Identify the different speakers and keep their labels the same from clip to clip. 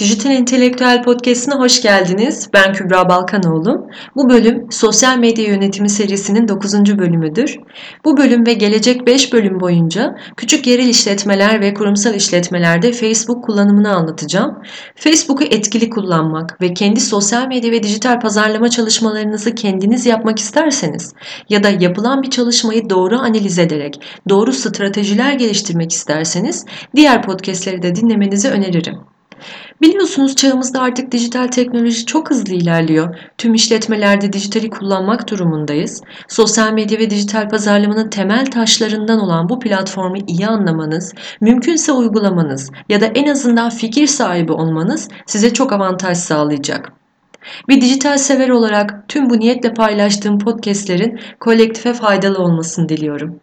Speaker 1: Dijital Entelektüel Podcast'ına hoş geldiniz. Ben Kübra Balkanoğlu. Bu bölüm Sosyal Medya Yönetimi serisinin 9. bölümüdür. Bu bölüm ve gelecek 5 bölüm boyunca küçük yerel işletmeler ve kurumsal işletmelerde Facebook kullanımını anlatacağım. Facebook'u etkili kullanmak ve kendi sosyal medya ve dijital pazarlama çalışmalarınızı kendiniz yapmak isterseniz ya da yapılan bir çalışmayı doğru analiz ederek doğru stratejiler geliştirmek isterseniz diğer podcastleri de dinlemenizi öneririm. Biliyorsunuz çağımızda artık dijital teknoloji çok hızlı ilerliyor. Tüm işletmelerde dijitali kullanmak durumundayız. Sosyal medya ve dijital pazarlamanın temel taşlarından olan bu platformu iyi anlamanız, mümkünse uygulamanız ya da en azından fikir sahibi olmanız size çok avantaj sağlayacak. Bir dijital sever olarak tüm bu niyetle paylaştığım podcastlerin kolektife faydalı olmasını diliyorum.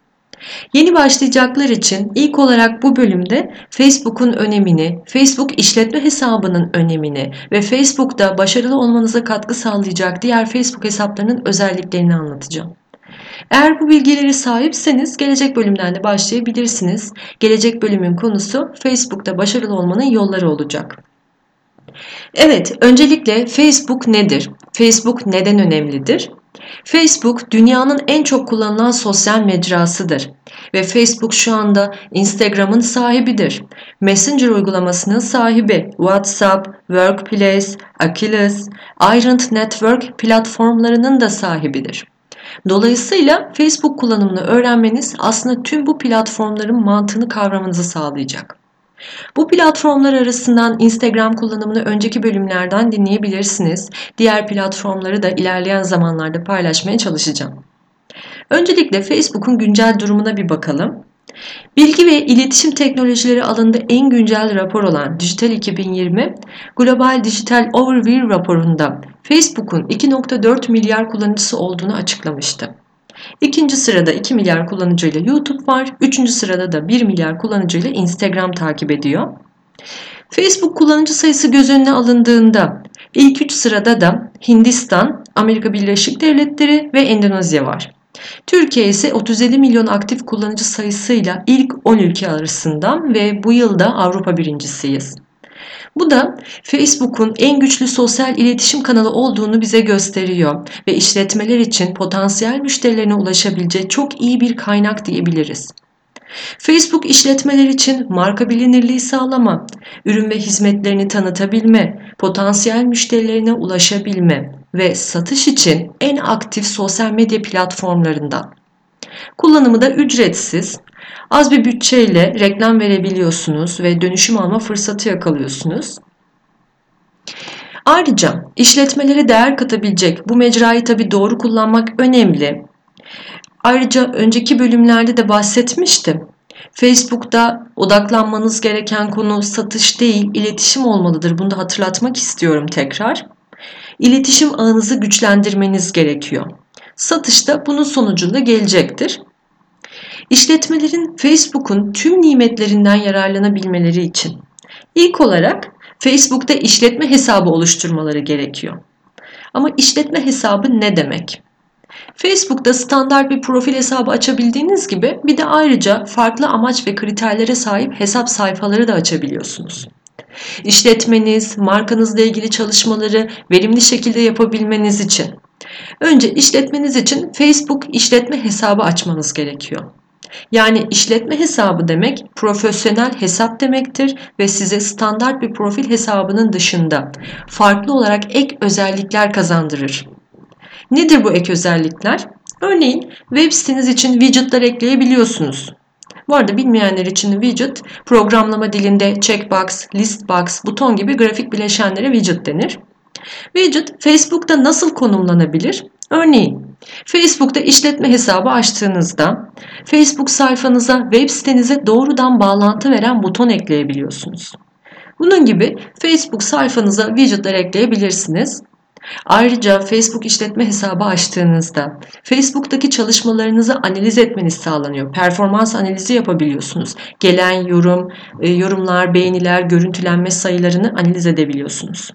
Speaker 1: Yeni başlayacaklar için ilk olarak bu bölümde Facebook'un önemini, Facebook işletme hesabının önemini ve Facebook'ta başarılı olmanıza katkı sağlayacak diğer Facebook hesaplarının özelliklerini anlatacağım. Eğer bu bilgileri sahipseniz gelecek bölümden de başlayabilirsiniz. Gelecek bölümün konusu Facebook'ta başarılı olmanın yolları olacak. Evet, öncelikle Facebook nedir? Facebook neden önemlidir? Facebook dünyanın en çok kullanılan sosyal mecrasıdır ve Facebook şu anda Instagram'ın sahibidir. Messenger uygulamasının sahibi, WhatsApp, Workplace, Achilles, Iron Network platformlarının da sahibidir. Dolayısıyla Facebook kullanımını öğrenmeniz aslında tüm bu platformların mantığını kavramanızı sağlayacak. Bu platformlar arasından Instagram kullanımını önceki bölümlerden dinleyebilirsiniz. Diğer platformları da ilerleyen zamanlarda paylaşmaya çalışacağım. Öncelikle Facebook'un güncel durumuna bir bakalım. Bilgi ve iletişim teknolojileri alanında en güncel rapor olan Dijital 2020, Global Digital Overview raporunda Facebook'un 2.4 milyar kullanıcısı olduğunu açıklamıştı. İkinci sırada 2 milyar kullanıcıyla YouTube var. Üçüncü sırada da 1 milyar kullanıcıyla Instagram takip ediyor. Facebook kullanıcı sayısı göz önüne alındığında ilk 3 sırada da Hindistan, Amerika Birleşik Devletleri ve Endonezya var. Türkiye ise 37 milyon aktif kullanıcı sayısıyla ilk 10 ülke arasında ve bu yılda Avrupa birincisiyiz. Bu da Facebook'un en güçlü sosyal iletişim kanalı olduğunu bize gösteriyor ve işletmeler için potansiyel müşterilerine ulaşabilecek çok iyi bir kaynak diyebiliriz. Facebook işletmeler için marka bilinirliği sağlama, ürün ve hizmetlerini tanıtabilme, potansiyel müşterilerine ulaşabilme ve satış için en aktif sosyal medya platformlarından. Kullanımı da ücretsiz, Az bir bütçeyle reklam verebiliyorsunuz ve dönüşüm alma fırsatı yakalıyorsunuz. Ayrıca işletmelere değer katabilecek bu mecrayı tabi doğru kullanmak önemli. Ayrıca önceki bölümlerde de bahsetmiştim. Facebook'ta odaklanmanız gereken konu satış değil, iletişim olmalıdır. Bunu da hatırlatmak istiyorum tekrar. İletişim ağınızı güçlendirmeniz gerekiyor. Satışta bunun sonucunda gelecektir. İşletmelerin Facebook'un tüm nimetlerinden yararlanabilmeleri için ilk olarak Facebook'ta işletme hesabı oluşturmaları gerekiyor. Ama işletme hesabı ne demek? Facebook'ta standart bir profil hesabı açabildiğiniz gibi bir de ayrıca farklı amaç ve kriterlere sahip hesap sayfaları da açabiliyorsunuz. İşletmeniz, markanızla ilgili çalışmaları verimli şekilde yapabilmeniz için önce işletmeniz için Facebook işletme hesabı açmanız gerekiyor. Yani işletme hesabı demek profesyonel hesap demektir ve size standart bir profil hesabının dışında farklı olarak ek özellikler kazandırır. Nedir bu ek özellikler? Örneğin web siteniz için widgetler ekleyebiliyorsunuz. Bu arada bilmeyenler için widget programlama dilinde checkbox, listbox, buton gibi grafik bileşenlere widget denir. Widget Facebook'ta nasıl konumlanabilir? Örneğin Facebook'ta işletme hesabı açtığınızda Facebook sayfanıza web sitenize doğrudan bağlantı veren buton ekleyebiliyorsunuz. Bunun gibi Facebook sayfanıza widgetler ekleyebilirsiniz. Ayrıca Facebook işletme hesabı açtığınızda Facebook'taki çalışmalarınızı analiz etmeniz sağlanıyor. Performans analizi yapabiliyorsunuz. Gelen yorum, e, yorumlar, beğeniler, görüntülenme sayılarını analiz edebiliyorsunuz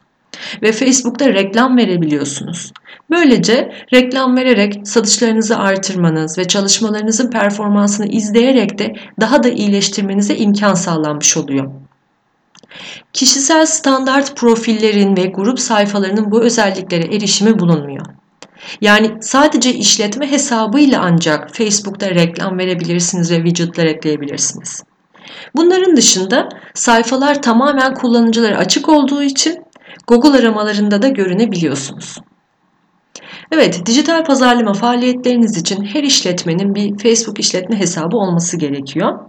Speaker 1: ve Facebook'ta reklam verebiliyorsunuz. Böylece reklam vererek satışlarınızı artırmanız ve çalışmalarınızın performansını izleyerek de daha da iyileştirmenize imkan sağlanmış oluyor. Kişisel standart profillerin ve grup sayfalarının bu özelliklere erişimi bulunmuyor. Yani sadece işletme hesabıyla ancak Facebook'ta reklam verebilirsiniz ve widgetler ekleyebilirsiniz. Bunların dışında sayfalar tamamen kullanıcılara açık olduğu için Google aramalarında da görünebiliyorsunuz. Evet, dijital pazarlama faaliyetleriniz için her işletmenin bir Facebook işletme hesabı olması gerekiyor.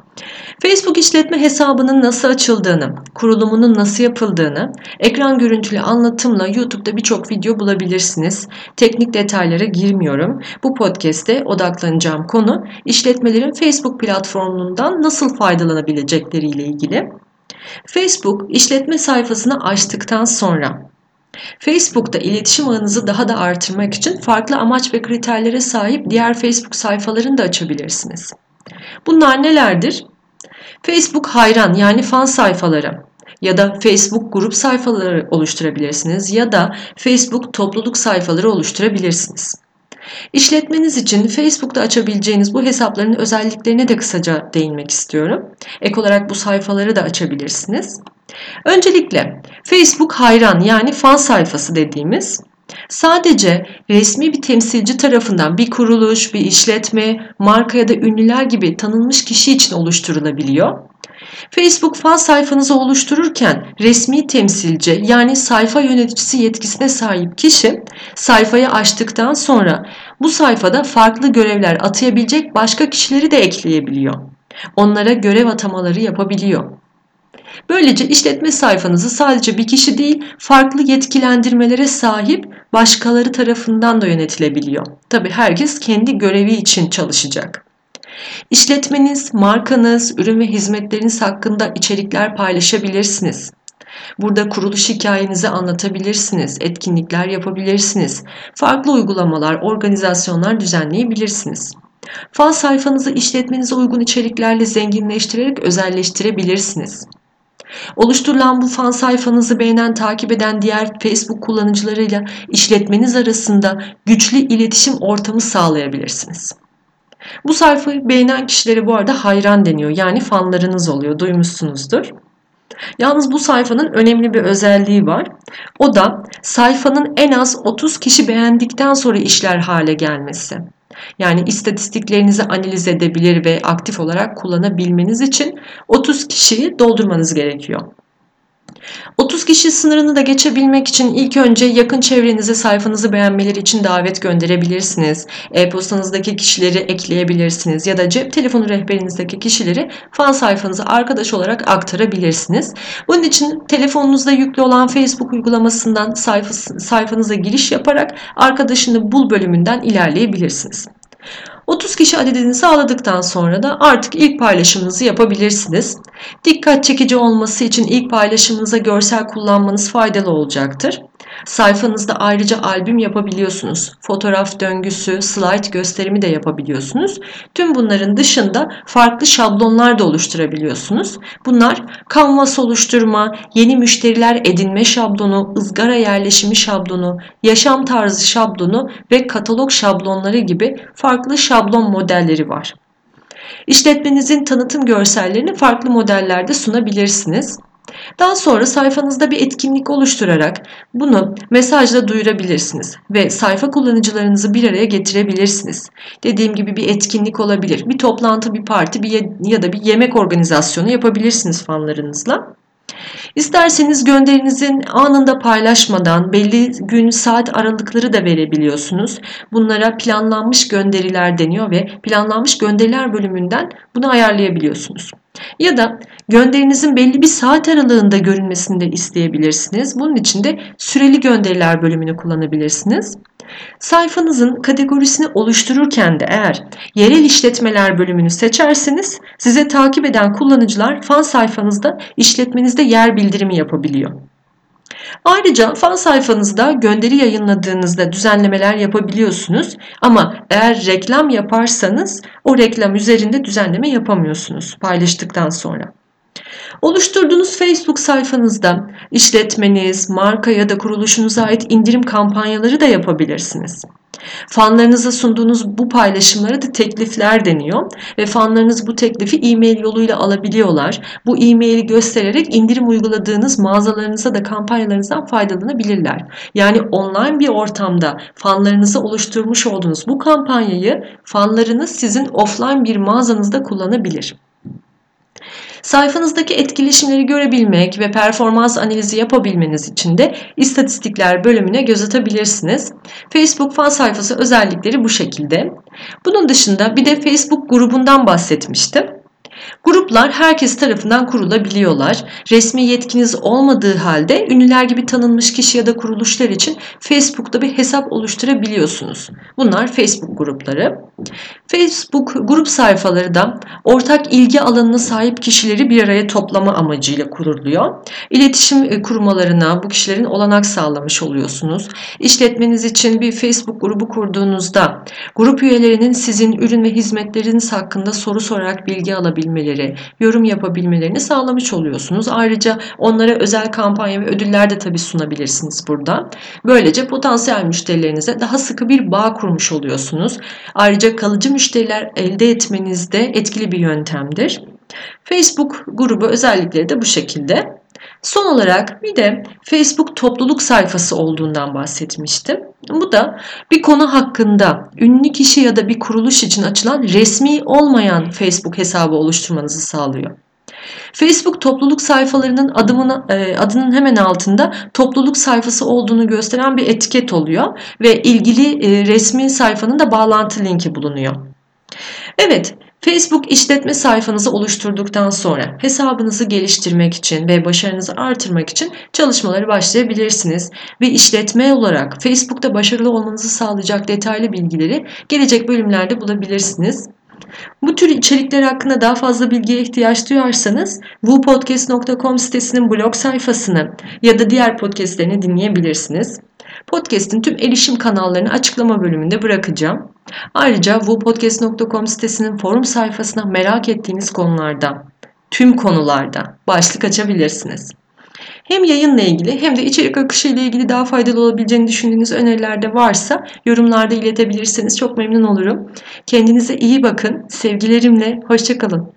Speaker 1: Facebook işletme hesabının nasıl açıldığını, kurulumunun nasıl yapıldığını, ekran görüntülü anlatımla YouTube'da birçok video bulabilirsiniz. Teknik detaylara girmiyorum. Bu podcast'te odaklanacağım konu işletmelerin Facebook platformundan nasıl faydalanabilecekleriyle ilgili. Facebook işletme sayfasını açtıktan sonra Facebook'ta iletişim ağınızı daha da artırmak için farklı amaç ve kriterlere sahip diğer Facebook sayfalarını da açabilirsiniz. Bunlar nelerdir? Facebook hayran yani fan sayfaları ya da Facebook grup sayfaları oluşturabilirsiniz ya da Facebook topluluk sayfaları oluşturabilirsiniz. İşletmeniz için Facebook'ta açabileceğiniz bu hesapların özelliklerine de kısaca değinmek istiyorum. Ek olarak bu sayfaları da açabilirsiniz. Öncelikle Facebook hayran yani fan sayfası dediğimiz sadece resmi bir temsilci tarafından bir kuruluş, bir işletme, marka ya da ünlüler gibi tanınmış kişi için oluşturulabiliyor. Facebook fan sayfanızı oluştururken resmi temsilci yani sayfa yöneticisi yetkisine sahip kişi sayfayı açtıktan sonra bu sayfada farklı görevler atayabilecek başka kişileri de ekleyebiliyor. Onlara görev atamaları yapabiliyor. Böylece işletme sayfanızı sadece bir kişi değil, farklı yetkilendirmelere sahip başkaları tarafından da yönetilebiliyor. Tabi herkes kendi görevi için çalışacak. İşletmeniz, markanız, ürün ve hizmetleriniz hakkında içerikler paylaşabilirsiniz. Burada kuruluş hikayenizi anlatabilirsiniz, etkinlikler yapabilirsiniz, farklı uygulamalar, organizasyonlar düzenleyebilirsiniz. Fan sayfanızı işletmenize uygun içeriklerle zenginleştirerek özelleştirebilirsiniz. Oluşturulan bu fan sayfanızı beğenen, takip eden diğer Facebook kullanıcılarıyla işletmeniz arasında güçlü iletişim ortamı sağlayabilirsiniz. Bu sayfayı beğenen kişilere bu arada hayran deniyor. Yani fanlarınız oluyor. Duymuşsunuzdur. Yalnız bu sayfanın önemli bir özelliği var. O da sayfanın en az 30 kişi beğendikten sonra işler hale gelmesi. Yani istatistiklerinizi analiz edebilir ve aktif olarak kullanabilmeniz için 30 kişiyi doldurmanız gerekiyor. 30 kişi sınırını da geçebilmek için ilk önce yakın çevrenize sayfanızı beğenmeleri için davet gönderebilirsiniz. E-postanızdaki kişileri ekleyebilirsiniz ya da cep telefonu rehberinizdeki kişileri fan sayfanıza arkadaş olarak aktarabilirsiniz. Bunun için telefonunuzda yüklü olan Facebook uygulamasından sayfanıza giriş yaparak arkadaşını bul bölümünden ilerleyebilirsiniz. 30 kişi adedini sağladıktan sonra da artık ilk paylaşımınızı yapabilirsiniz. Dikkat çekici olması için ilk paylaşımınıza görsel kullanmanız faydalı olacaktır. Sayfanızda ayrıca albüm yapabiliyorsunuz. Fotoğraf döngüsü, slide gösterimi de yapabiliyorsunuz. Tüm bunların dışında farklı şablonlar da oluşturabiliyorsunuz. Bunlar kanvas oluşturma, yeni müşteriler edinme şablonu, ızgara yerleşimi şablonu, yaşam tarzı şablonu ve katalog şablonları gibi farklı şablon modelleri var. İşletmenizin tanıtım görsellerini farklı modellerde sunabilirsiniz. Daha sonra sayfanızda bir etkinlik oluşturarak bunu mesajla duyurabilirsiniz ve sayfa kullanıcılarınızı bir araya getirebilirsiniz. Dediğim gibi bir etkinlik olabilir, bir toplantı, bir parti bir ya da bir yemek organizasyonu yapabilirsiniz fanlarınızla. İsterseniz gönderinizin anında paylaşmadan belli gün saat aralıkları da verebiliyorsunuz. Bunlara planlanmış gönderiler deniyor ve planlanmış gönderiler bölümünden bunu ayarlayabiliyorsunuz. Ya da gönderinizin belli bir saat aralığında görünmesini de isteyebilirsiniz. Bunun için de süreli gönderiler bölümünü kullanabilirsiniz. Sayfanızın kategorisini oluştururken de eğer yerel işletmeler bölümünü seçerseniz size takip eden kullanıcılar fan sayfanızda işletmenizde yer bildirimi yapabiliyor. Ayrıca fan sayfanızda gönderi yayınladığınızda düzenlemeler yapabiliyorsunuz ama eğer reklam yaparsanız o reklam üzerinde düzenleme yapamıyorsunuz paylaştıktan sonra. Oluşturduğunuz Facebook sayfanızda işletmeniz, marka ya da kuruluşunuza ait indirim kampanyaları da yapabilirsiniz. Fanlarınıza sunduğunuz bu paylaşımlara da teklifler deniyor ve fanlarınız bu teklifi e-mail yoluyla alabiliyorlar. Bu e-maili göstererek indirim uyguladığınız mağazalarınıza da kampanyalarınızdan faydalanabilirler. Yani online bir ortamda fanlarınıza oluşturmuş olduğunuz bu kampanyayı fanlarınız sizin offline bir mağazanızda kullanabilir. Sayfanızdaki etkileşimleri görebilmek ve performans analizi yapabilmeniz için de istatistikler bölümüne göz atabilirsiniz. Facebook fan sayfası özellikleri bu şekilde. Bunun dışında bir de Facebook grubundan bahsetmiştim. Gruplar herkes tarafından kurulabiliyorlar. Resmi yetkiniz olmadığı halde ünlüler gibi tanınmış kişi ya da kuruluşlar için Facebook'ta bir hesap oluşturabiliyorsunuz. Bunlar Facebook grupları. Facebook grup sayfaları da ortak ilgi alanına sahip kişileri bir araya toplama amacıyla kuruluyor. İletişim e, kurmalarına bu kişilerin olanak sağlamış oluyorsunuz. İşletmeniz için bir Facebook grubu kurduğunuzda grup üyelerinin sizin ürün ve hizmetleriniz hakkında soru sorarak bilgi alabilmeleri, yorum yapabilmelerini sağlamış oluyorsunuz. Ayrıca onlara özel kampanya ve ödüller de tabii sunabilirsiniz burada. Böylece potansiyel müşterilerinize daha sıkı bir bağ kurmuş oluyorsunuz. Ayrıca kalıcı müşteriler elde etmenizde etkili bir yöntemdir. Facebook grubu özellikleri de bu şekilde. Son olarak bir de Facebook topluluk sayfası olduğundan bahsetmiştim. Bu da bir konu hakkında ünlü kişi ya da bir kuruluş için açılan resmi olmayan Facebook hesabı oluşturmanızı sağlıyor. Facebook topluluk sayfalarının adımını, e, adının hemen altında topluluk sayfası olduğunu gösteren bir etiket oluyor ve ilgili e, resmi sayfanın da bağlantı linki bulunuyor. Evet, Facebook işletme sayfanızı oluşturduktan sonra hesabınızı geliştirmek için ve başarınızı artırmak için çalışmaları başlayabilirsiniz. Ve işletme olarak Facebook'ta başarılı olmanızı sağlayacak detaylı bilgileri gelecek bölümlerde bulabilirsiniz. Bu tür içerikler hakkında daha fazla bilgiye ihtiyaç duyarsanız wupodcast.com sitesinin blog sayfasını ya da diğer podcastlerini dinleyebilirsiniz. Podcast'in tüm erişim kanallarını açıklama bölümünde bırakacağım. Ayrıca wupodcast.com sitesinin forum sayfasına merak ettiğiniz konularda, tüm konularda başlık açabilirsiniz. Hem yayınla ilgili hem de içerik akışı ile ilgili daha faydalı olabileceğini düşündüğünüz öneriler de varsa yorumlarda iletebilirseniz çok memnun olurum. Kendinize iyi bakın. Sevgilerimle hoşçakalın.